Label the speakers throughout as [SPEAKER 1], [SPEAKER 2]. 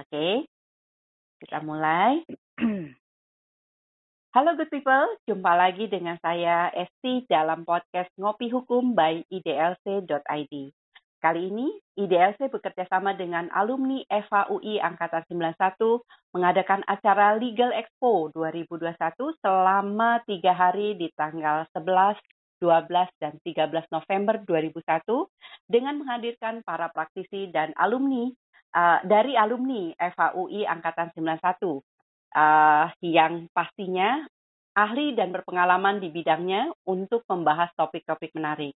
[SPEAKER 1] Oke, kita mulai. Halo good people, jumpa lagi dengan saya Esti dalam podcast Ngopi Hukum by IDLC.id. Kali ini IDLC bekerja sama dengan alumni FAUI Angkatan 91 mengadakan acara Legal Expo 2021 selama tiga hari di tanggal 11, 12, dan 13 November 2001 dengan menghadirkan para praktisi dan alumni uh, dari alumni FAUI Angkatan 91 uh, yang pastinya ahli dan berpengalaman di bidangnya untuk membahas topik-topik menarik.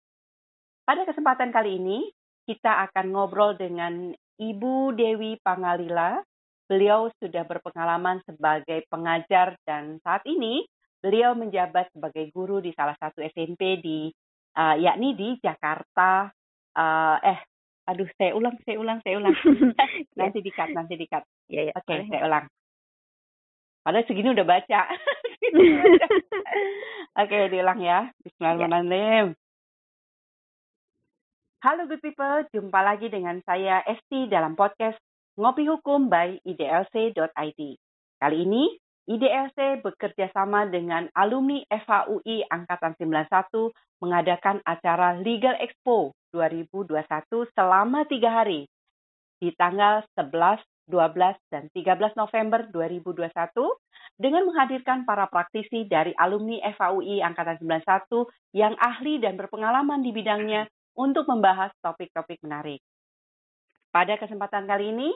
[SPEAKER 1] Pada kesempatan kali ini, kita akan ngobrol dengan Ibu Dewi Pangalila. Beliau sudah berpengalaman sebagai pengajar dan saat ini beliau menjabat sebagai guru di salah satu SMP di uh, yakni di Jakarta uh, eh Aduh, saya ulang, saya ulang, saya ulang. nanti dikat, nanti dikat.
[SPEAKER 2] Ya, ya.
[SPEAKER 1] Oke, okay, saya ulang. Padahal segini udah baca. Oke, okay, diulang ya. Bismillahirrahmanirrahim. Halo good people, jumpa lagi dengan saya Esti dalam podcast Ngopi Hukum by IDLC.id. Kali ini IDLC bekerja sama dengan alumni FHUI Angkatan 91 mengadakan acara Legal Expo 2021 selama tiga hari di tanggal 11, 12, dan 13 November 2021 dengan menghadirkan para praktisi dari alumni FHUI Angkatan 91 yang ahli dan berpengalaman di bidangnya untuk membahas topik-topik menarik. Pada kesempatan kali ini,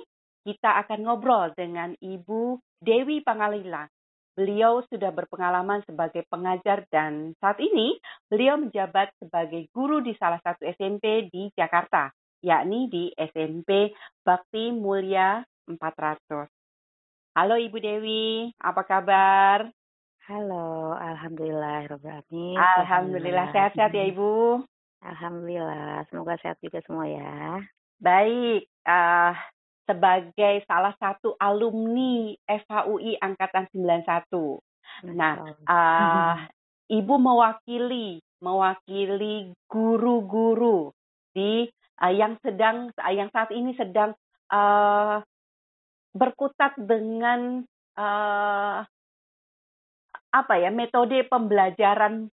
[SPEAKER 1] kita akan ngobrol dengan Ibu Dewi Pangalila. Beliau sudah berpengalaman sebagai pengajar dan saat ini beliau menjabat sebagai guru di salah satu SMP di Jakarta, yakni di SMP Bakti Mulia 400. Halo Ibu Dewi, apa kabar?
[SPEAKER 2] Halo, Alhamdulillah.
[SPEAKER 1] Alhamdulillah, sehat-sehat ya Ibu?
[SPEAKER 2] Alhamdulillah, semoga sehat juga semua ya.
[SPEAKER 1] Baik, uh, sebagai salah satu alumni FHUI angkatan 91. Nah, uh, Ibu mewakili mewakili guru-guru di uh, yang sedang uh, yang saat ini sedang uh, berkutat dengan uh, apa ya metode pembelajaran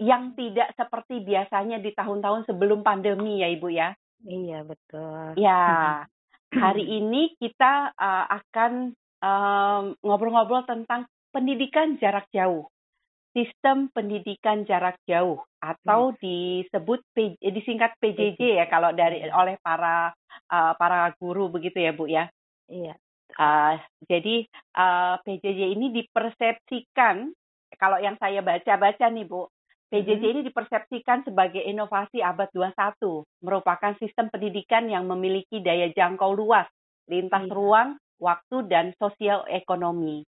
[SPEAKER 1] yang tidak seperti biasanya di tahun-tahun sebelum pandemi ya Ibu ya.
[SPEAKER 2] Iya betul.
[SPEAKER 1] Ya, hari ini kita uh, akan ngobrol-ngobrol um, tentang pendidikan jarak jauh, sistem pendidikan jarak jauh atau hmm. disebut disingkat PJJ ya kalau dari iya. oleh para uh, para guru begitu ya Bu ya.
[SPEAKER 2] Iya.
[SPEAKER 1] Uh, jadi uh, PJJ ini dipersepsikan kalau yang saya baca-baca nih Bu, PJJ ini dipersepsikan sebagai inovasi abad 21, merupakan sistem pendidikan yang memiliki daya jangkau luas, lintas iya. ruang, waktu, dan sosial ekonomi.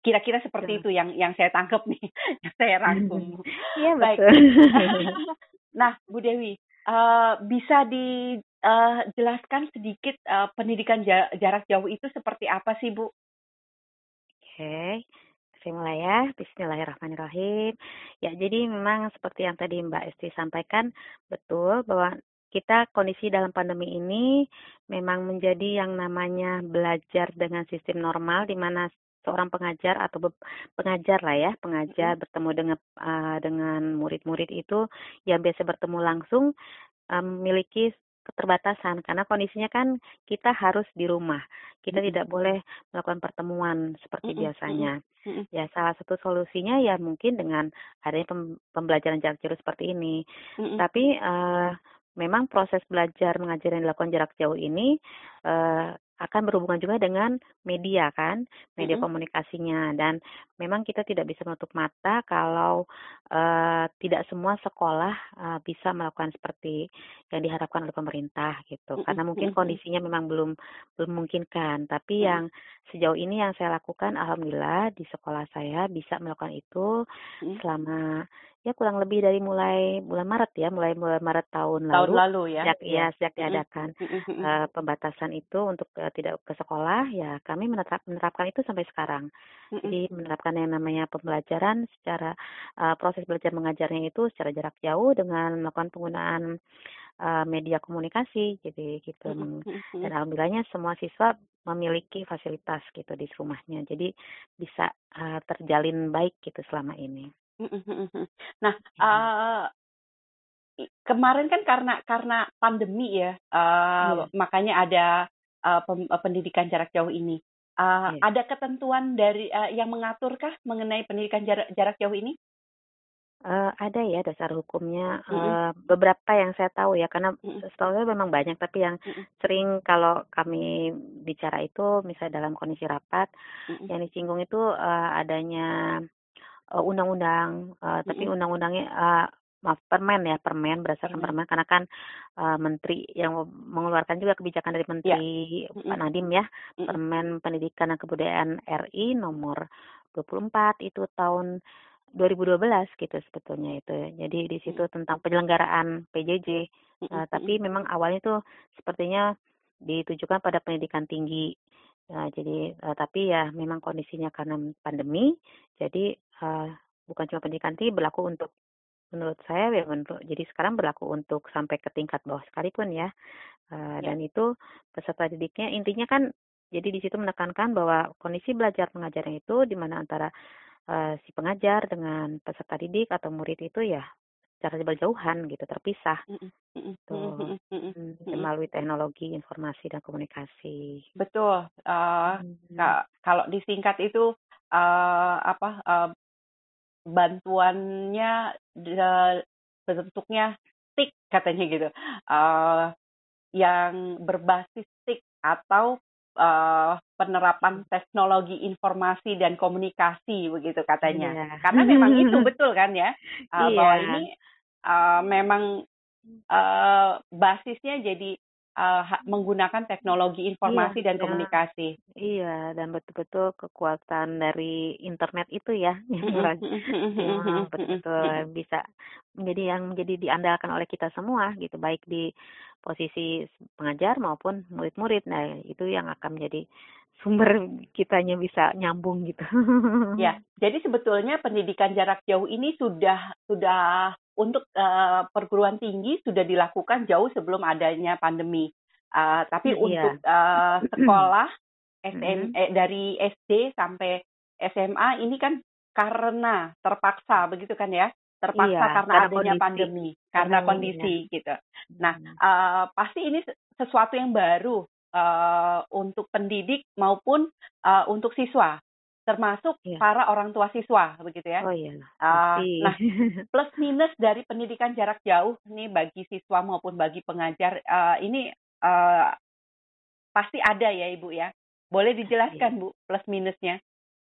[SPEAKER 1] Kira-kira seperti itu yang yang saya tangkap nih, yang saya rangkum.
[SPEAKER 2] Iya
[SPEAKER 1] Baik. nah, Bu Dewi, uh, bisa dijelaskan uh, sedikit uh, pendidikan jarak jauh itu seperti apa sih, Bu? Oke.
[SPEAKER 2] Okay saya mulai ya. Bismillahirrahmanirrahim. Ya, jadi memang seperti yang tadi Mbak Esti sampaikan, betul bahwa kita kondisi dalam pandemi ini memang menjadi yang namanya belajar dengan sistem normal di mana seorang pengajar atau pengajar lah ya pengajar bertemu dengan uh, dengan murid-murid itu yang biasa bertemu langsung um, memiliki keterbatasan karena kondisinya kan kita harus di rumah. Kita mm-hmm. tidak boleh melakukan pertemuan seperti mm-hmm. biasanya. Mm-hmm. Ya salah satu solusinya ya mungkin dengan adanya pembelajaran jarak jauh seperti ini. Mm-hmm. Tapi uh, memang proses belajar mengajar yang dilakukan jarak jauh ini uh, akan berhubungan juga dengan media kan, media mm -hmm. komunikasinya dan memang kita tidak bisa menutup mata kalau uh, tidak semua sekolah uh, bisa melakukan seperti yang diharapkan oleh pemerintah gitu. Mm -hmm. Karena mungkin kondisinya memang belum belum memungkinkan, tapi mm -hmm. yang sejauh ini yang saya lakukan alhamdulillah di sekolah saya bisa melakukan itu mm -hmm. selama ya kurang lebih dari mulai bulan Maret ya, mulai bulan Maret tahun,
[SPEAKER 1] tahun lalu. lalu ya.
[SPEAKER 2] Sejak ya, sejak diadakan uh, pembatasan itu untuk uh, tidak ke sekolah, ya kami menerap, menerapkan itu sampai sekarang. Jadi menerapkan yang namanya pembelajaran secara uh, proses belajar mengajarnya itu secara jarak jauh dengan melakukan penggunaan uh, media komunikasi, jadi gitu. Dan alhamdulillahnya semua siswa memiliki fasilitas gitu di rumahnya. Jadi bisa uh, terjalin baik gitu selama ini.
[SPEAKER 1] Nah, uh, kemarin kan karena karena pandemi ya, uh, yeah. makanya ada uh, pendidikan jarak jauh ini. Uh, yeah. Ada ketentuan dari uh, yang mengaturkah mengenai pendidikan jarak jarak jauh ini?
[SPEAKER 2] Uh, ada ya dasar hukumnya, mm -hmm. beberapa yang saya tahu ya karena mm -hmm. setahu saya memang banyak tapi yang mm -hmm. sering kalau kami bicara itu misalnya dalam kondisi rapat, mm -hmm. yang disinggung itu, uh, adanya, undang-undang, uh, tapi mm -hmm. undang-undangnya, uh, maaf permen ya, permen berdasarkan permen karena kan, uh, menteri yang mengeluarkan juga kebijakan dari iya. menteri yeah. Pak Nadiem ya, mm -hmm. Permen Pendidikan dan Kebudayaan RI nomor 24 itu tahun 2012 gitu sebetulnya itu. Jadi di situ hmm. tentang penyelenggaraan PJJ. Uh, eh, tapi memang awalnya tuh sepertinya ditujukan pada pendidikan tinggi. Uh, jadi uh, tapi ya memang kondisinya karena pandemi, jadi uh, bukan cuma pendidikan tinggi berlaku untuk menurut saya ya menurut jadi sekarang berlaku untuk sampai ke tingkat bawah sekalipun ya. Uh, ya. Dan itu peserta didiknya intinya kan jadi di situ menekankan bahwa kondisi belajar mengajarnya itu di mana antara uh, si pengajar dengan peserta didik atau murid itu ya secara berjauhan gitu terpisah tuh mm, melalui teknologi informasi dan komunikasi
[SPEAKER 1] betul uh, hmm. kalau disingkat itu uh, apa uh, bantuannya bentuknya stick katanya gitu uh, yang berbasis stick atau uh, penerapan teknologi informasi dan komunikasi begitu katanya. Yeah. Karena memang itu betul kan ya uh, yeah. bahwa ini uh, memang uh, basisnya jadi uh, menggunakan teknologi informasi iya, dan komunikasi.
[SPEAKER 2] Iya, dan betul-betul kekuatan dari internet itu ya, yang betul-betul bisa menjadi yang menjadi diandalkan oleh kita semua gitu, baik di posisi pengajar maupun murid-murid. Nah, itu yang akan menjadi sumber kitanya bisa nyambung gitu.
[SPEAKER 1] ya, jadi sebetulnya pendidikan jarak jauh ini sudah sudah untuk uh, perguruan tinggi sudah dilakukan jauh sebelum adanya pandemi. Uh, tapi iya. untuk uh, sekolah SM eh, dari SD sampai SMA ini kan karena terpaksa begitu kan ya terpaksa iya, karena, karena adanya kondisi. pandemi karena kondisi iya. gitu. Nah uh, pasti ini sesuatu yang baru uh, untuk pendidik maupun uh, untuk siswa termasuk yeah. para orang tua siswa begitu ya.
[SPEAKER 2] Oh iya. Uh,
[SPEAKER 1] nah, plus minus dari pendidikan jarak jauh nih bagi siswa maupun bagi pengajar uh, ini uh, pasti ada ya Ibu ya. Boleh dijelaskan yeah. Bu plus minusnya?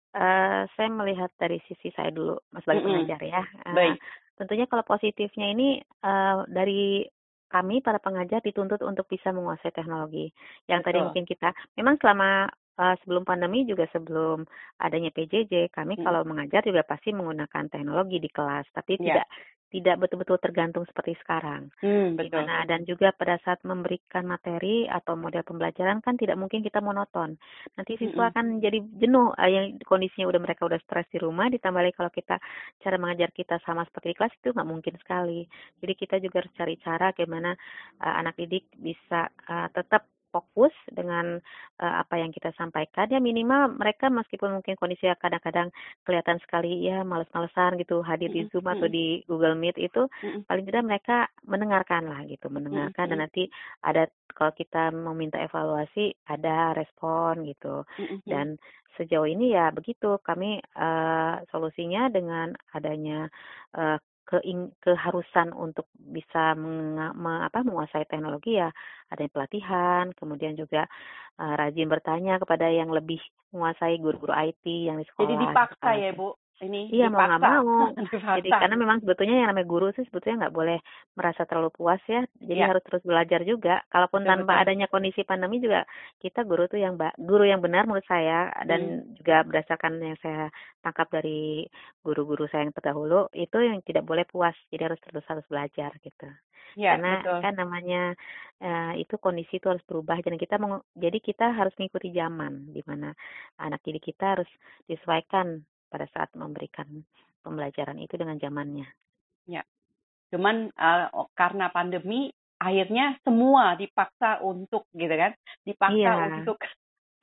[SPEAKER 2] Uh, saya melihat dari sisi saya dulu, Mas sebagai mm -hmm. pengajar ya. Uh, Baik. Tentunya kalau positifnya ini uh, dari kami para pengajar dituntut untuk bisa menguasai teknologi. Yang Betul. tadi mungkin kita memang selama uh, sebelum pandemi juga sebelum adanya PJJ kami hmm. kalau mengajar juga pasti menggunakan teknologi di kelas tapi yeah. tidak tidak betul-betul tergantung seperti sekarang. Hmm, betul. Di mana, dan juga pada saat memberikan materi atau model pembelajaran kan tidak mungkin kita monoton. Nanti siswa hmm. akan jadi jenuh uh, yang kondisinya udah mereka udah stres di rumah ditambah lagi kalau kita cara mengajar kita sama seperti di kelas itu nggak mungkin sekali. Jadi kita juga harus cari cara bagaimana uh, anak didik bisa uh, tetap fokus dengan uh, apa yang kita sampaikan. Ya minimal mereka meskipun mungkin kondisi kadang-kadang kelihatan sekali ya males-malesan gitu hadir di Zoom atau di Google Meet itu paling tidak mereka mendengarkan lah gitu mendengarkan. Dan nanti ada kalau kita meminta evaluasi ada respon gitu. Dan sejauh ini ya begitu. Kami uh, solusinya dengan adanya uh, keing, keharusan untuk bisa meng, me, apa, menguasai teknologi ya ada pelatihan, kemudian juga uh, rajin bertanya kepada yang lebih menguasai guru-guru IT yang di sekolah.
[SPEAKER 1] Jadi dipaksa ya Bu? Ini
[SPEAKER 2] iya mau nggak mau. Jadi karena memang sebetulnya yang namanya guru sih sebetulnya nggak boleh merasa terlalu puas ya. Jadi ya. harus terus belajar juga. Kalaupun betul, tanpa betul. adanya kondisi pandemi juga kita guru tuh yang guru yang benar menurut saya. Dan hmm. juga berdasarkan yang saya tangkap dari guru-guru saya yang terdahulu itu yang tidak boleh puas. Jadi harus terus harus belajar gitu. Ya, karena betul. kan namanya uh, itu kondisi itu harus berubah. Dan kita jadi kita harus mengikuti zaman di mana anak didik kita harus disesuaikan pada saat memberikan pembelajaran itu dengan zamannya.
[SPEAKER 1] Ya, cuman uh, karena pandemi akhirnya semua dipaksa untuk gitu kan, dipaksa iya. untuk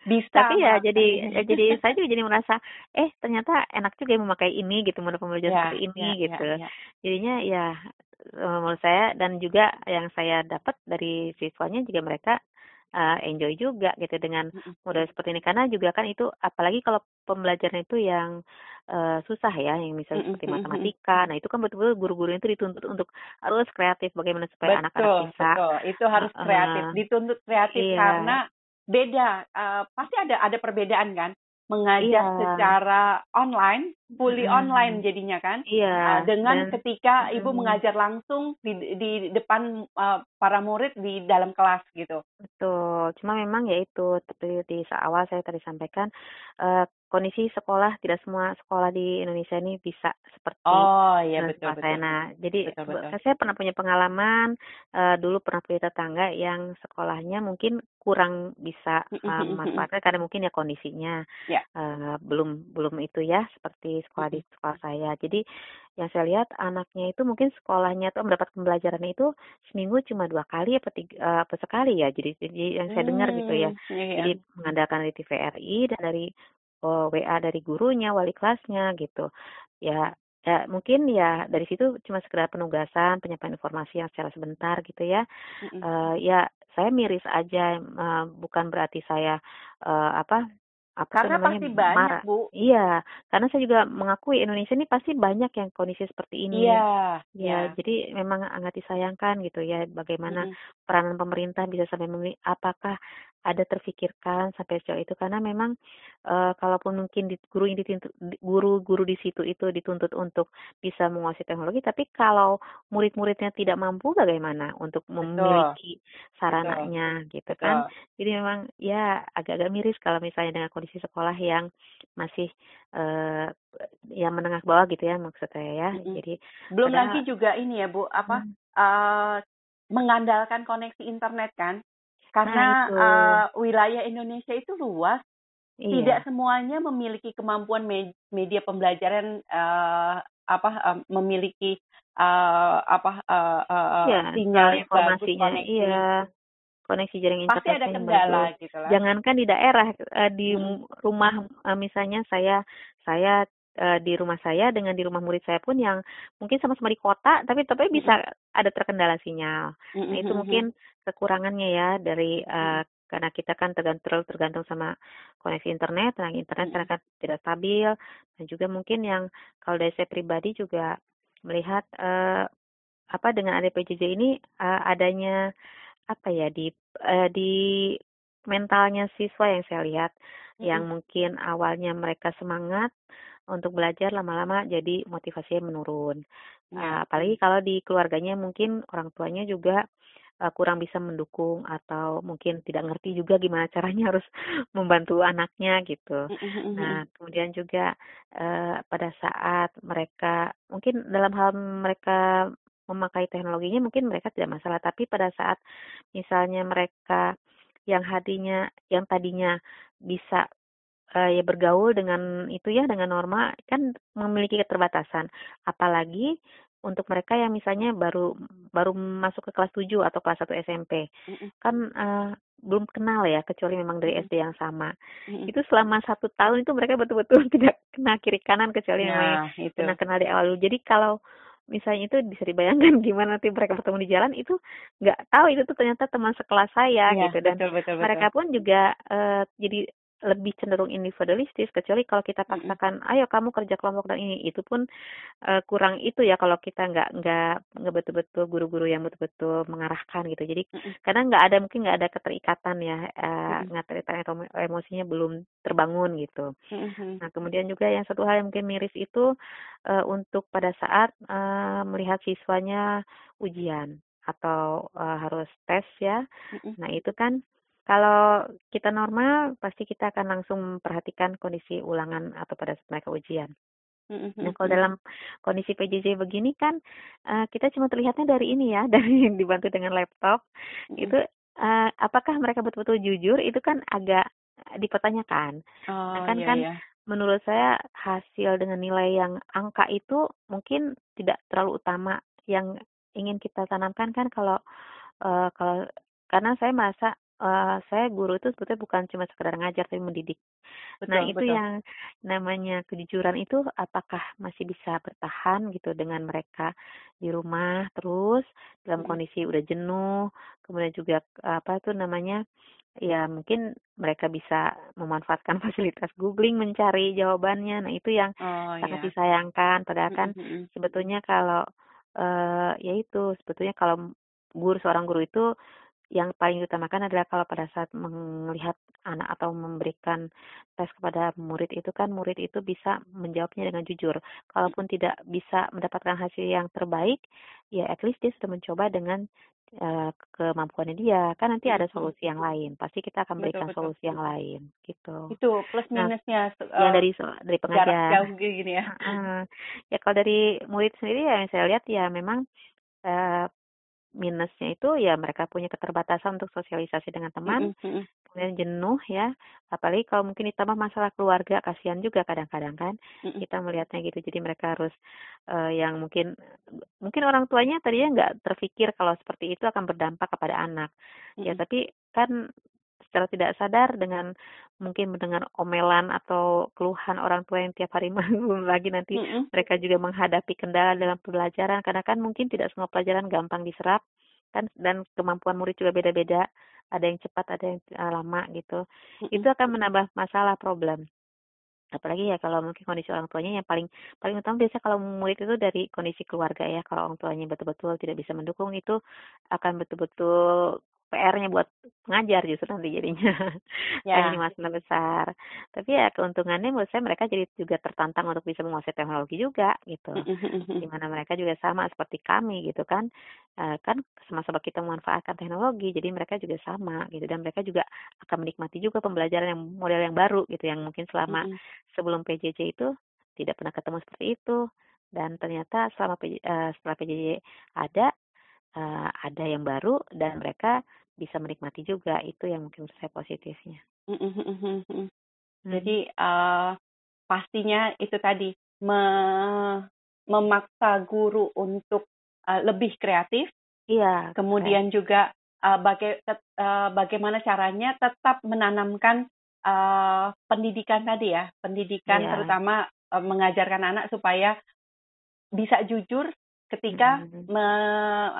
[SPEAKER 1] bisa
[SPEAKER 2] tapi ya jadi ya jadi saya juga jadi merasa eh ternyata enak juga ya memakai ini gitu mode pembelajaran
[SPEAKER 1] Ya,
[SPEAKER 2] seperti ini
[SPEAKER 1] ya, ya,
[SPEAKER 2] gitu
[SPEAKER 1] ya.
[SPEAKER 2] jadinya ya eh, menurut saya dan juga yang saya dapat dari siswanya juga mereka eh, enjoy juga gitu dengan model seperti ini karena juga kan itu apalagi kalau pembelajaran itu yang eh, susah ya yang misalnya seperti matematika nah itu kan betul-betul guru-guru itu dituntut untuk harus kreatif bagaimana supaya anak-anak bisa
[SPEAKER 1] betul. Itu harus kreatif, dituntut kreatif
[SPEAKER 2] Iya.
[SPEAKER 1] karena beda. eh, pasti ada ada perbedaan kan. Mengajar
[SPEAKER 2] Iya.
[SPEAKER 1] secara online, fully
[SPEAKER 2] Mm-mm.
[SPEAKER 1] online jadinya kan.
[SPEAKER 2] iya
[SPEAKER 1] Eh, dengan
[SPEAKER 2] dan
[SPEAKER 1] ketika ibu
[SPEAKER 2] Mm-mm.
[SPEAKER 1] mengajar langsung di di depan eh, para murid di dalam kelas gitu.
[SPEAKER 2] Betul, cuma memang ya itu seperti di awal saya tadi sampaikan eh, kondisi sekolah tidak semua sekolah di Indonesia ini bisa seperti
[SPEAKER 1] Oh iya
[SPEAKER 2] eh,
[SPEAKER 1] betul
[SPEAKER 2] saya.
[SPEAKER 1] betul.
[SPEAKER 2] Nah, jadi
[SPEAKER 1] Betul,
[SPEAKER 2] be-
[SPEAKER 1] betul.
[SPEAKER 2] saya pernah punya pengalaman eh, dulu pernah punya tetangga yang sekolahnya mungkin kurang bisa
[SPEAKER 1] mm-mm,
[SPEAKER 2] memanfaatkan karena mungkin ya kondisinya
[SPEAKER 1] Ya.
[SPEAKER 2] eh, belum belum itu ya seperti sekolah di sekolah saya. Jadi yang saya lihat anaknya itu mungkin sekolahnya tuh mendapat pembelajarannya itu seminggu cuma dua kali apa tiga, eh, apa sekali ya. Jadi, jadi yang saya dengar gitu ya.
[SPEAKER 1] Hmm, iya.
[SPEAKER 2] Jadi mengandalkan dari TVRI dan dari oh, WA dari gurunya, wali kelasnya gitu. Ya, ya mungkin ya dari situ cuma sekedar penugasan, penyampaian informasi yang secara sebentar gitu ya. Eh, ya saya miris aja, eh, bukan berarti saya eh, apa apa
[SPEAKER 1] Karena
[SPEAKER 2] namanya
[SPEAKER 1] pasti banyak
[SPEAKER 2] marah.
[SPEAKER 1] bu.
[SPEAKER 2] Iya, karena saya juga mengakui Indonesia ini pasti banyak yang kondisi seperti ini.
[SPEAKER 1] Iya.
[SPEAKER 2] Ya,
[SPEAKER 1] Iya.
[SPEAKER 2] jadi memang sangat disayangkan gitu ya bagaimana
[SPEAKER 1] Mm-mm.
[SPEAKER 2] peranan pemerintah bisa sampai memilih apakah ada terfikirkan sampai sejauh itu karena memang eh, kalaupun mungkin di, guru guru-guru di situ itu dituntut untuk bisa menguasai teknologi tapi kalau murid-muridnya tidak mampu bagaimana untuk memiliki sarananya gitu kan
[SPEAKER 1] Betul.
[SPEAKER 2] jadi memang ya agak-agak miris kalau misalnya dengan kondisi sekolah yang masih eh yang menengah ke bawah gitu ya maksud saya ya
[SPEAKER 1] Mm-mm.
[SPEAKER 2] jadi
[SPEAKER 1] Belum
[SPEAKER 2] padahal
[SPEAKER 1] lagi juga ini ya Bu, apa
[SPEAKER 2] Hmm.
[SPEAKER 1] eh, mengandalkan koneksi internet kan? Karena
[SPEAKER 2] Nah, itu.
[SPEAKER 1] eh, wilayah Indonesia itu luas,
[SPEAKER 2] iya
[SPEAKER 1] tidak semuanya memiliki kemampuan me- media pembelajaran eh, apa eh, memiliki eh, apa eh, eh,
[SPEAKER 2] Iya,
[SPEAKER 1] sinyal
[SPEAKER 2] informasinya iya koneksi jaring
[SPEAKER 1] Pasti ada
[SPEAKER 2] internetnya yang
[SPEAKER 1] kendala gitu lah.
[SPEAKER 2] Jangankan di daerah eh, di
[SPEAKER 1] Mm-mm.
[SPEAKER 2] rumah eh, misalnya saya saya eh, di rumah saya dengan di rumah murid saya pun yang mungkin sama-sama di kota tapi tapi bisa ada terkendala sinyal.
[SPEAKER 1] Mm-mm,
[SPEAKER 2] Nah, itu
[SPEAKER 1] mm-mm.
[SPEAKER 2] mungkin kekurangannya ya dari
[SPEAKER 1] Mm-mm.
[SPEAKER 2] karena kita kan tergantung tergantung sama koneksi internet, nah internet karena kan tidak stabil dan juga mungkin yang kalau dari saya pribadi juga melihat eh, apa dengan ada PJJ ini eh, adanya apa ya di eh, di mentalnya siswa yang saya lihat yang mungkin awalnya mereka semangat untuk belajar lama-lama jadi motivasinya menurun.
[SPEAKER 1] Ya.
[SPEAKER 2] Uh, apalagi kalau di keluarganya mungkin orang tuanya juga uh, kurang bisa mendukung atau mungkin tidak ngerti juga gimana caranya harus membantu anaknya gitu. Nah, kemudian juga eh, pada saat mereka mungkin dalam hal mereka memakai teknologinya mungkin mereka tidak masalah, tapi pada saat misalnya mereka yang hatinya yang tadinya bisa eh, ya bergaul dengan itu ya dengan norma kan memiliki keterbatasan. Apalagi untuk mereka yang misalnya baru baru masuk ke kelas 7 atau kelas 1 SMP.
[SPEAKER 1] Mm-mm,
[SPEAKER 2] Kan eh, belum kenal ya kecuali memang dari. SD yang sama
[SPEAKER 1] mm-mm.
[SPEAKER 2] itu selama satu tahun itu mereka betul-betul tidak kena kiri kanan kecuali yang
[SPEAKER 1] Nah, itu.
[SPEAKER 2] kena kenal di awal. Jadi kalau misalnya itu bisa dibayangkan gimana nanti mereka bertemu di jalan itu nggak tahu itu tuh ternyata teman sekelas saya
[SPEAKER 1] Iya,
[SPEAKER 2] gitu dan
[SPEAKER 1] betul, betul, betul.
[SPEAKER 2] mereka pun juga eh, jadi lebih cenderung individualistis kecuali kalau kita paksakan ayo kamu kerja kelompok dan ini itu pun eh, kurang itu ya kalau kita nggak nggak nggak betul-betul guru-guru yang betul-betul mengarahkan gitu jadi
[SPEAKER 1] Mm-mm.
[SPEAKER 2] karena nggak ada mungkin nggak ada keterikatan ya nggak terikatan emo- emosinya belum terbangun gitu
[SPEAKER 1] Mm-mm.
[SPEAKER 2] Nah, kemudian juga yang satu hal yang mungkin miris itu eh, untuk pada saat eh, melihat siswanya ujian atau eh, harus tes ya.
[SPEAKER 1] Mm-mm.
[SPEAKER 2] Nah, itu kan kalau kita normal pasti kita akan langsung memperhatikan kondisi ulangan atau pada saat mereka ujian.
[SPEAKER 1] Mm-mm.
[SPEAKER 2] Nah, kalau dalam kondisi PJJ begini kan eh, kita cuma terlihatnya dari ini ya, dari yang dibantu dengan laptop. Itu eh, apakah mereka betul-betul jujur itu kan agak dipertanyakan.
[SPEAKER 1] Oh,
[SPEAKER 2] Nah, kan
[SPEAKER 1] iya,
[SPEAKER 2] kan
[SPEAKER 1] iya.
[SPEAKER 2] menurut saya hasil dengan nilai yang angka itu mungkin tidak terlalu utama. Yang ingin kita tanamkan kan kalau eh, kalau karena saya merasa uh, saya guru itu sebetulnya bukan cuma sekedar ngajar tapi mendidik. nah,
[SPEAKER 1] Betul
[SPEAKER 2] itu
[SPEAKER 1] betul.
[SPEAKER 2] yang namanya kejujuran itu apakah masih bisa bertahan gitu dengan mereka di rumah terus dalam
[SPEAKER 1] Mhm.
[SPEAKER 2] kondisi udah jenuh, kemudian juga apa itu namanya ya mungkin mereka bisa memanfaatkan fasilitas googling mencari jawabannya. Nah, itu yang
[SPEAKER 1] Oh,
[SPEAKER 2] sangat
[SPEAKER 1] ya.
[SPEAKER 2] disayangkan padahal kan
[SPEAKER 1] Mhm mhm.
[SPEAKER 2] sebetulnya kalau eh ya itu sebetulnya kalau guru seorang guru itu yang paling diutamakan adalah kalau pada saat melihat anak atau memberikan tes kepada murid itu kan murid itu bisa menjawabnya dengan jujur. Kalaupun tidak bisa mendapatkan hasil yang terbaik, ya at least dia sudah mencoba dengan uh, kemampuannya dia. Kan nanti ada solusi yang lain. Pasti kita akan
[SPEAKER 1] Betul
[SPEAKER 2] berikan
[SPEAKER 1] betul.
[SPEAKER 2] solusi yang lain gitu.
[SPEAKER 1] Itu plus
[SPEAKER 2] Nah,
[SPEAKER 1] minusnya se
[SPEAKER 2] yang dari dari pengajar.
[SPEAKER 1] jauh gini ya.
[SPEAKER 2] Heeh. Ya kalau dari murid sendiri ya yang saya lihat ya memang eh minusnya itu ya mereka punya keterbatasan untuk sosialisasi dengan teman,
[SPEAKER 1] Mhm mhm.
[SPEAKER 2] kemudian jenuh ya, apalagi kalau mungkin ditambah masalah keluarga, kasihan juga kadang-kadang kan
[SPEAKER 1] Mhm.
[SPEAKER 2] kita melihatnya gitu. Jadi mereka harus eh, yang mungkin mungkin orang tuanya tadinya nggak terpikir kalau seperti itu akan berdampak kepada anak. Ya
[SPEAKER 1] Mhm.
[SPEAKER 2] tapi kan secara tidak sadar dengan mungkin mendengar omelan atau keluhan orang tua yang tiap hari belum lagi nanti
[SPEAKER 1] Mhm.
[SPEAKER 2] mereka juga menghadapi kendala dalam pembelajaran. Karena kan mungkin tidak semua pelajaran gampang diserap kan dan kemampuan murid juga beda-beda. Ada yang cepat ada yang uh, lama gitu.
[SPEAKER 1] Mhm.
[SPEAKER 2] itu akan menambah masalah problem. Apalagi ya kalau mungkin kondisi orang tuanya yang paling paling utama biasanya kalau murid itu dari kondisi keluarga ya. Kalau orang tuanya betul-betul tidak bisa mendukung itu akan betul-betul PR-nya buat ngajar justru nanti jadinya.
[SPEAKER 1] Ya.
[SPEAKER 2] jadi masalah besar. Tapi ya keuntungannya menurut saya mereka jadi juga tertantang untuk bisa menguasai teknologi juga gitu.
[SPEAKER 1] Di
[SPEAKER 2] mana mereka juga sama seperti kami gitu kan. Eh, kan sama-sama kita memanfaatkan teknologi jadi mereka juga sama gitu. Dan mereka juga akan menikmati juga pembelajaran yang model yang baru gitu yang mungkin selama sebelum PJJ itu tidak pernah ketemu seperti itu. Dan ternyata selama PJ, eh, setelah PJJ ada eh, ada yang baru dan mereka bisa menikmati juga itu yang mungkin menurut saya positifnya.
[SPEAKER 1] Mhm mhm mhm.
[SPEAKER 2] Hmm.
[SPEAKER 1] Jadi eh, pastinya itu tadi me memaksa guru untuk eh, lebih kreatif,
[SPEAKER 2] Iya.
[SPEAKER 1] kemudian juga eh, baga- eh, bagaimana caranya tetap menanamkan eh, pendidikan tadi ya, pendidikan
[SPEAKER 2] Iya.
[SPEAKER 1] terutama eh, mengajarkan anak supaya bisa jujur ketika
[SPEAKER 2] Mhm.
[SPEAKER 1] me,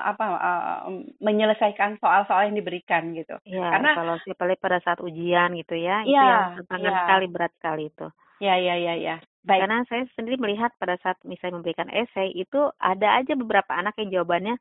[SPEAKER 1] apa eh, menyelesaikan soal-soal yang diberikan gitu.
[SPEAKER 2] Iya,
[SPEAKER 1] Karena
[SPEAKER 2] evaluasi apalagi pada saat ujian gitu ya, itu
[SPEAKER 1] Iya,
[SPEAKER 2] yang tantangan
[SPEAKER 1] iya.
[SPEAKER 2] sekali berat sekali itu.
[SPEAKER 1] ya ya ya ya. Baik.
[SPEAKER 2] Karena saya sendiri melihat pada saat misalnya memberikan esai itu ada aja beberapa anak yang jawabannya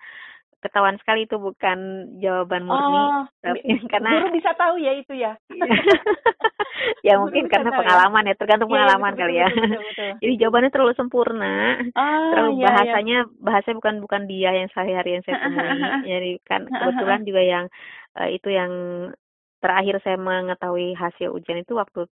[SPEAKER 2] ketahuan sekali itu bukan jawaban murni,
[SPEAKER 1] Oh,
[SPEAKER 2] tapi karena
[SPEAKER 1] guru bisa tahu ya itu ya.
[SPEAKER 2] ya
[SPEAKER 1] Guru
[SPEAKER 2] mungkin karena
[SPEAKER 1] ya.
[SPEAKER 2] pengalaman ya, tergantung
[SPEAKER 1] Iya, iya,
[SPEAKER 2] pengalaman
[SPEAKER 1] betul,
[SPEAKER 2] kali
[SPEAKER 1] betul,
[SPEAKER 2] ya.
[SPEAKER 1] betul, betul, betul.
[SPEAKER 2] Jadi jawabannya terlalu sempurna,
[SPEAKER 1] Ah,
[SPEAKER 2] terlalu
[SPEAKER 1] iya.
[SPEAKER 2] bahasanya bahasanya bukan bukan dia yang sehari-hari yang saya temui. Jadi kan kebetulan juga yang eh, itu yang terakhir saya mengetahui hasil ujian itu waktu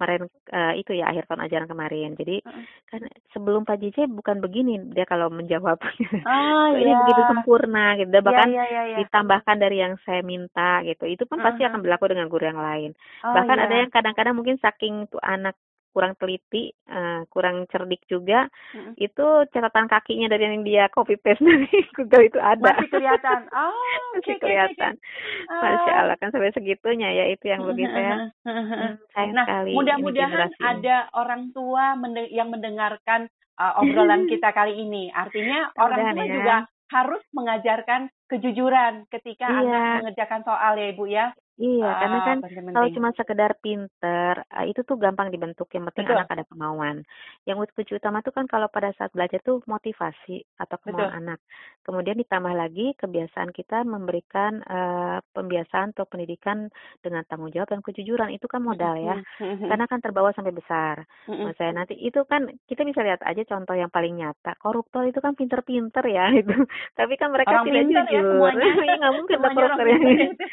[SPEAKER 2] kemarin eh, itu ya akhir tahun ajaran kemarin. Jadi
[SPEAKER 1] Heeh.
[SPEAKER 2] kan sebelum Pak JJ bukan begini dia kalau menjawab.
[SPEAKER 1] Ah,
[SPEAKER 2] Ini
[SPEAKER 1] iya.
[SPEAKER 2] begitu sempurna gitu.
[SPEAKER 1] Iya,
[SPEAKER 2] bahkan
[SPEAKER 1] iya, iya, iya.
[SPEAKER 2] ditambahkan dari yang saya minta gitu. Itu pun pasti
[SPEAKER 1] Heeh.
[SPEAKER 2] akan berlaku dengan guru yang lain.
[SPEAKER 1] Oh,
[SPEAKER 2] Bahkan
[SPEAKER 1] iya.
[SPEAKER 2] ada yang kadang-kadang mungkin saking tuh anak kurang teliti, eh, kurang cerdik juga,
[SPEAKER 1] Mm-mm.
[SPEAKER 2] itu catatan kakinya dari yang dia copy paste dari Google itu ada.
[SPEAKER 1] Masih kelihatan. Oh,
[SPEAKER 2] Masih
[SPEAKER 1] oke, oke, oke.
[SPEAKER 2] kelihatan. Masya
[SPEAKER 1] Ah.
[SPEAKER 2] Allah kan sampai segitunya ya itu yang bagi saya hmm, sayang
[SPEAKER 1] Nah,
[SPEAKER 2] sekali
[SPEAKER 1] mudah-mudahan ada orang tua mende- yang mendengarkan uh, obrolan kita kali ini. Artinya orang tua
[SPEAKER 2] ya.
[SPEAKER 1] juga harus mengajarkan kejujuran ketika
[SPEAKER 2] Iya.
[SPEAKER 1] anak mengerjakan soal ya Ibu ya.
[SPEAKER 2] Iya, karena
[SPEAKER 1] Ah,
[SPEAKER 2] kan
[SPEAKER 1] penting-penting.
[SPEAKER 2] kalau cuma sekedar pinter, eh, itu tuh gampang dibentuk. Yang penting
[SPEAKER 1] Betul.
[SPEAKER 2] anak ada kemauan. Yang kunci utama tuh kan kalau pada saat belajar tuh motivasi atau kemauan
[SPEAKER 1] Betul.
[SPEAKER 2] anak. Kemudian ditambah lagi kebiasaan kita memberikan eh, pembiasaan atau pendidikan dengan tanggung jawab dan kejujuran. Itu kan modal ya. Karena kan terbawa sampai besar. Saya nanti itu kan kita bisa lihat aja contoh yang paling nyata. Koruptor itu kan pinter-pinter ya itu. Tapi kan mereka
[SPEAKER 1] Orang
[SPEAKER 2] tidak
[SPEAKER 1] ya
[SPEAKER 2] jujur.
[SPEAKER 1] semuanya.
[SPEAKER 2] Iya nggak mungkin ada
[SPEAKER 1] Semuanya orang
[SPEAKER 2] koruptor yang
[SPEAKER 1] pinter itu.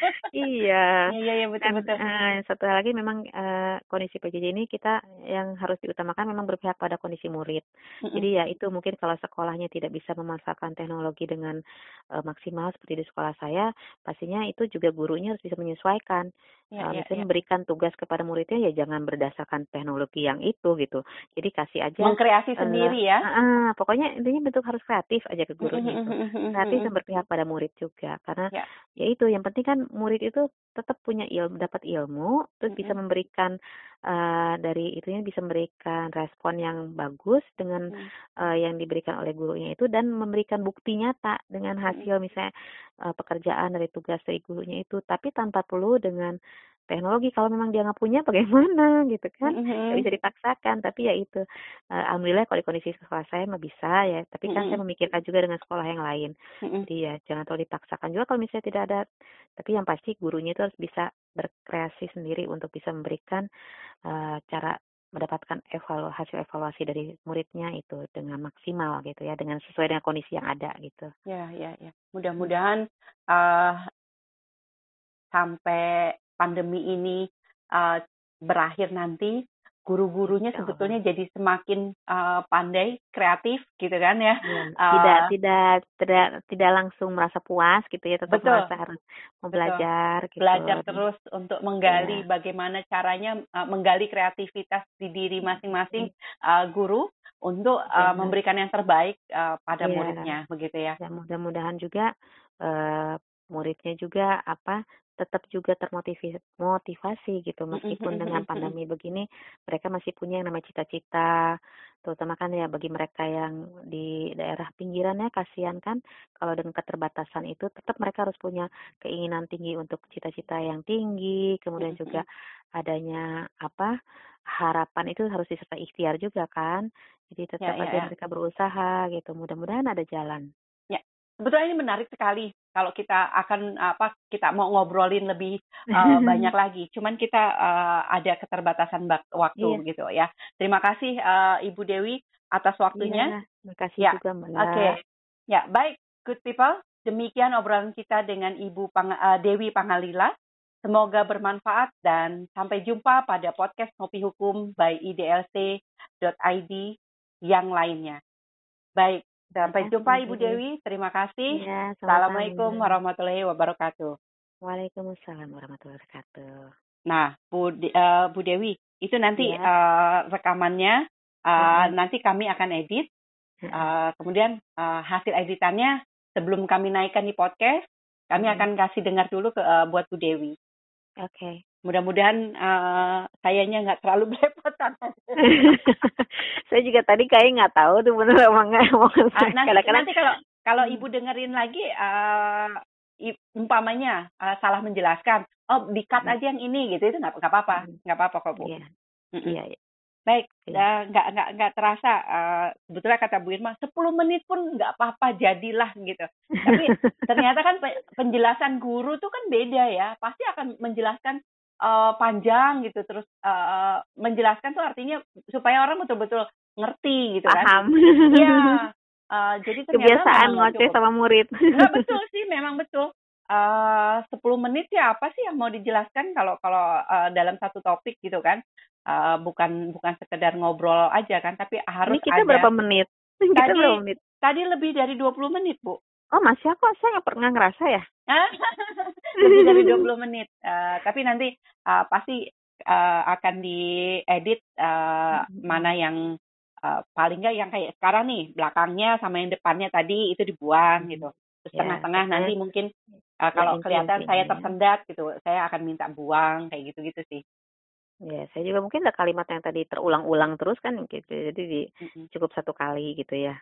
[SPEAKER 2] Iya.
[SPEAKER 1] Iya, iya, betul,
[SPEAKER 2] Dan
[SPEAKER 1] betul.
[SPEAKER 2] eh, satu hal lagi memang eh, kondisi PJJ ini kita yang harus diutamakan memang berpihak pada kondisi murid.
[SPEAKER 1] Mm-mm.
[SPEAKER 2] Jadi ya itu mungkin kalau sekolahnya tidak bisa memanfaatkan teknologi dengan eh, maksimal seperti di sekolah saya, pastinya itu juga gurunya harus bisa menyesuaikan. Ya, uh, ya, misalnya ya. memberikan tugas kepada muridnya ya jangan berdasarkan teknologi yang itu gitu. Jadi kasih aja
[SPEAKER 1] mengkreasi uh, sendiri ya. Uh,
[SPEAKER 2] uh, pokoknya intinya bentuk harus kreatif aja ke gurunya itu. Kreatif dan berpihak pada murid juga karena ya. ya itu yang penting kan murid itu tetap punya ilmu dapat ilmu terus bisa memberikan uh, dari itunya bisa memberikan respon yang bagus dengan uh, yang diberikan oleh gurunya itu dan memberikan bukti nyata dengan hasil misalnya uh, pekerjaan dari tugas dari gurunya itu. Tapi tanpa perlu dengan teknologi kalau memang dia nggak punya bagaimana gitu kan mm-hmm. bisa dipaksakan tapi ya itu uh, alhamdulillah kalau di kondisi sekolah saya mah bisa ya tapi kan mm-hmm. saya memikirkan juga dengan sekolah yang lain mm-hmm. jadi ya jangan terlalu dipaksakan juga kalau misalnya tidak ada tapi yang pasti gurunya itu harus bisa berkreasi sendiri untuk bisa memberikan uh, cara mendapatkan evalu hasil evaluasi dari muridnya itu dengan maksimal gitu ya dengan sesuai dengan kondisi yang ada gitu
[SPEAKER 1] ya ya ya mudah-mudahan uh, sampai pandemi ini uh, berakhir nanti guru-gurunya sebetulnya jadi semakin uh, pandai, kreatif gitu kan ya.
[SPEAKER 2] ya tidak uh, tidak tidak tidak langsung merasa puas gitu ya, tetap betul, merasa harus mau belajar gitu.
[SPEAKER 1] Belajar terus untuk menggali ya. bagaimana caranya uh, menggali kreativitas di diri masing-masing uh, guru untuk uh, memberikan yang terbaik uh, pada ya. muridnya begitu ya.
[SPEAKER 2] ya mudah-mudahan juga uh, muridnya juga apa tetap juga termotivasi gitu. Meskipun dengan pandemi begini mereka masih punya yang namanya cita-cita terutama kan ya bagi mereka yang di daerah pinggirannya kasihan kan kalau dengan keterbatasan itu tetap mereka harus punya keinginan tinggi untuk cita-cita yang tinggi kemudian juga adanya apa harapan itu harus disertai ikhtiar juga kan. Jadi tetap ya, ya, aja ya. mereka berusaha gitu. Mudah-mudahan ada jalan
[SPEAKER 1] sebetulnya ini menarik sekali kalau kita akan apa kita mau ngobrolin lebih uh, banyak lagi. Cuman kita uh, ada keterbatasan waktu iya. gitu ya. Terima kasih uh, Ibu Dewi atas waktunya.
[SPEAKER 2] Iya, terima kasih ya. juga Mbak. Oke.
[SPEAKER 1] Okay. Ya, baik good people. Demikian obrolan kita dengan Ibu Pang uh, Dewi Pangalila. Semoga bermanfaat dan sampai jumpa pada podcast Ngopi Hukum by idlc.id yang lainnya. Baik, Sampai jumpa Ibu Dewi. Terima kasih. Ya, Assalamualaikum warahmatullahi wabarakatuh.
[SPEAKER 2] Waalaikumsalam warahmatullahi wabarakatuh.
[SPEAKER 1] Nah, Bu, De uh, Bu Dewi, itu nanti ya. uh, rekamannya uh, hmm. nanti kami akan edit. Uh, kemudian uh, hasil editannya sebelum kami naikkan di podcast, kami hmm. akan kasih dengar dulu ke uh, buat Bu Dewi.
[SPEAKER 2] Oke. Okay.
[SPEAKER 1] Mudah-mudahan uh, sayanya nggak terlalu belepotan.
[SPEAKER 2] saya juga tadi kayak nggak tahu tuh bener apa nggak.
[SPEAKER 1] Uh, nanti, nanti kalau kalau ibu dengerin lagi, uh, umpamanya uh, salah menjelaskan, oh dikat hmm. aja yang ini gitu itu nggak apa-apa, hmm. nggak apa-apa kok bu.
[SPEAKER 2] Iya. Iya. iya.
[SPEAKER 1] Baik, ya. nggak nggak nggak terasa. Uh, sebetulnya kata Bu Irma, 10 menit pun nggak apa-apa, jadilah gitu. Tapi ternyata kan penjelasan guru tuh kan beda ya. Pasti akan menjelaskan uh, panjang gitu terus uh, menjelaskan tuh artinya supaya orang betul-betul ngerti gitu
[SPEAKER 2] kan. Paham.
[SPEAKER 1] Iya uh, jadi
[SPEAKER 2] kebiasaan ngoceh sama murid.
[SPEAKER 1] Nggak betul sih memang betul. Uh, 10 menit ya apa sih yang mau dijelaskan kalau kalau uh, dalam satu topik gitu kan? Uh, bukan bukan sekedar ngobrol aja kan tapi harus
[SPEAKER 2] ini kita
[SPEAKER 1] ada,
[SPEAKER 2] berapa menit?
[SPEAKER 1] Tadi berapa menit? tadi lebih dari 20 menit bu.
[SPEAKER 2] Oh masih kok saya nggak pernah ngerasa ya.
[SPEAKER 1] Lebih dari 20 menit. Uh, tapi nanti uh, pasti uh, akan diedit uh, hmm. mana yang uh, paling nggak yang kayak sekarang nih belakangnya sama yang depannya tadi itu dibuang hmm. gitu. Terus ya, tengah-tengah ya, nanti mungkin uh, kalau kelihatan saya tersendat gitu, saya akan minta buang kayak gitu-gitu sih.
[SPEAKER 2] Ya, saya juga mungkin ada kalimat yang tadi terulang-ulang terus kan gitu. Jadi di, cukup satu kali gitu ya.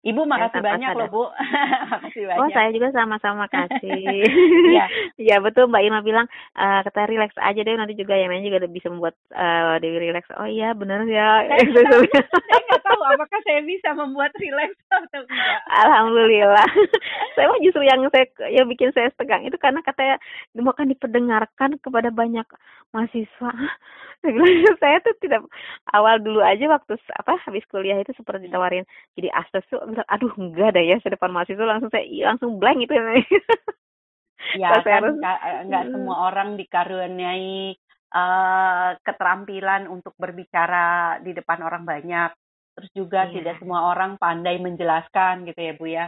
[SPEAKER 1] Ibu makasih banyak loh Bu.
[SPEAKER 2] makasih banyak. Oh saya juga sama-sama kasih. Iya. ya betul Mbak Irma bilang uh, kata relax aja deh nanti juga yang lain juga bisa membuat uh, Dewi relax. Oh iya benar ya.
[SPEAKER 1] Saya nggak tahu apakah saya bisa membuat relax atau enggak.
[SPEAKER 2] Alhamdulillah. saya mah justru yang saya yang bikin saya tegang itu karena katanya mau kan diperdengarkan kepada banyak mahasiswa. saya tuh tidak awal dulu aja waktu apa habis kuliah itu seperti ditawarin jadi astos tuh bilang aduh enggak ada ya sedepan mahasiswa langsung saya langsung blank itu
[SPEAKER 1] ya kan harus, enggak hmm. semua orang dikaruniai uh, keterampilan untuk berbicara di depan orang banyak terus juga yeah. tidak semua orang pandai menjelaskan gitu ya bu ya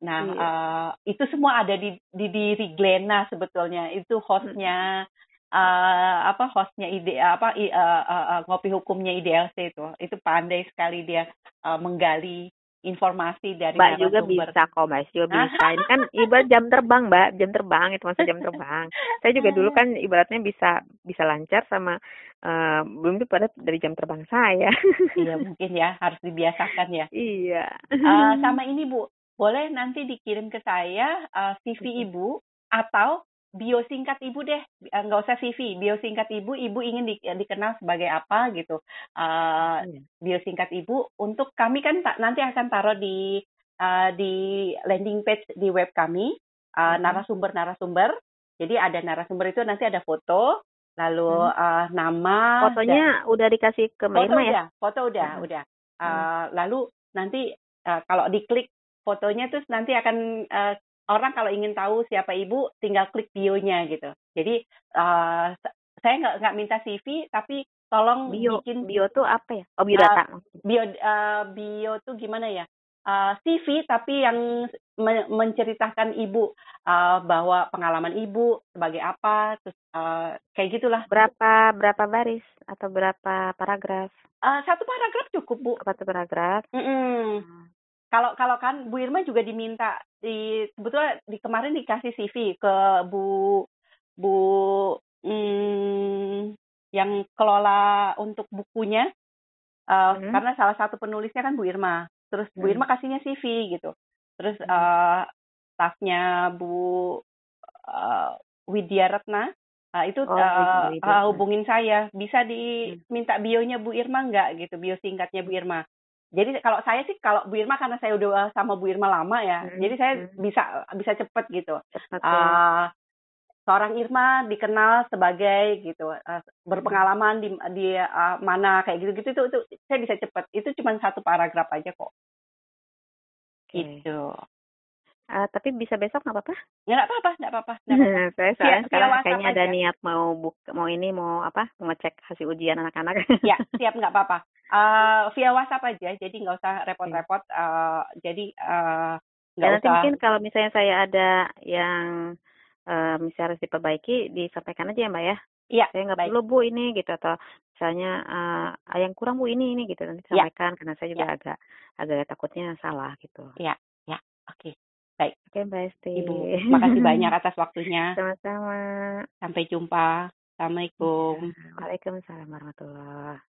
[SPEAKER 1] nah yeah. Iya. uh, itu semua ada di di diri Glena sebetulnya itu hostnya uh, apa hostnya ide apa uh, uh, uh, ngopi hukumnya IDLC itu itu pandai sekali dia uh, menggali informasi dari
[SPEAKER 2] Mbak juga bisa kok Mbak. Juga bisa. Ini kan ibarat jam terbang Mbak. Jam terbang itu maksud jam terbang. Saya juga dulu kan ibaratnya bisa bisa lancar sama uh, belum itu pada dari jam terbang saya.
[SPEAKER 1] Iya mungkin ya. Harus dibiasakan ya.
[SPEAKER 2] Iya.
[SPEAKER 1] Uh, sama ini Bu. Boleh nanti dikirim ke saya uh, CV ibu atau bio singkat ibu deh. Eh, nggak usah CV bio singkat ibu. Ibu ingin di, dikenal sebagai apa gitu. Uh, bio singkat ibu. Untuk kami kan nanti akan taruh di uh, di landing page di web kami. Uh, narasumber narasumber jadi ada narasumber itu nanti ada foto. Lalu hmm. uh, nama
[SPEAKER 2] fotonya dan, udah dikasih ke
[SPEAKER 1] Mbak Irma
[SPEAKER 2] ya?
[SPEAKER 1] foto udah hmm. udah. Uh, hmm. lalu nanti uh, kalau diklik fotonya terus nanti akan uh, orang kalau ingin tahu siapa ibu tinggal klik bionya gitu. Jadi uh, saya nggak nggak minta CV tapi tolong
[SPEAKER 2] bio,
[SPEAKER 1] bikin
[SPEAKER 2] bio tuh apa ya? Oh biodata.
[SPEAKER 1] Uh, bio uh, bio tuh gimana ya? Uh, CV tapi yang men menceritakan ibu uh, bahwa pengalaman ibu sebagai apa terus uh, kayak gitulah.
[SPEAKER 2] Berapa berapa baris atau berapa paragraf?
[SPEAKER 1] Uh, satu paragraf cukup bu.
[SPEAKER 2] Satu paragraf.
[SPEAKER 1] Mm -mm. Hmm kalau kalau kan Bu Irma juga diminta di sebetulnya di kemarin dikasih CV ke Bu Bu hmm, yang kelola untuk bukunya uh, hmm. karena salah satu penulisnya kan Bu Irma. Terus Bu hmm. Irma kasihnya CV gitu. Terus uh, staffnya Bu uh, Widya Retna uh, itu oh, uh, uh, hubungin saya. Bisa diminta hmm. bionya Bu Irma nggak gitu? Bio singkatnya Bu Irma jadi kalau saya sih kalau Bu Irma karena saya udah sama Bu Irma lama ya, hmm. jadi saya hmm. bisa bisa cepet gitu. Cepet, uh, seorang Irma dikenal sebagai gitu uh, berpengalaman di di uh, mana kayak gitu gitu itu, itu saya bisa cepet. Itu cuma satu paragraf aja kok. Okay. Gitu.
[SPEAKER 2] Uh, tapi bisa besok nggak apa-apa?
[SPEAKER 1] Ya nggak apa-apa, nggak apa-apa.
[SPEAKER 2] Saya soalnya sekarang kayaknya ada niat mau buka, mau ini mau apa? Mau ngecek hasil ujian anak-anak.
[SPEAKER 1] ya, siap nggak apa-apa. Uh, via WhatsApp aja, jadi nggak usah repot-repot. Uh, jadi uh,
[SPEAKER 2] nggak usah. Nanti mungkin kalau misalnya saya ada yang uh, misalnya harus diperbaiki, disampaikan aja ya Mbak ya.
[SPEAKER 1] Iya.
[SPEAKER 2] Saya nggak perlu Bu ini gitu atau misalnya uh, yang kurang Bu ini ini gitu nanti ya. sampaikan ya. karena saya juga ya. agak agak takutnya salah gitu.
[SPEAKER 1] Iya, ya. Oke. Okay. Baik.
[SPEAKER 2] Oke, Mbak Esti.
[SPEAKER 1] Ibu, makasih banyak atas waktunya.
[SPEAKER 2] Sama-sama.
[SPEAKER 1] Sampai jumpa. Assalamualaikum.
[SPEAKER 2] Waalaikumsalam warahmatullahi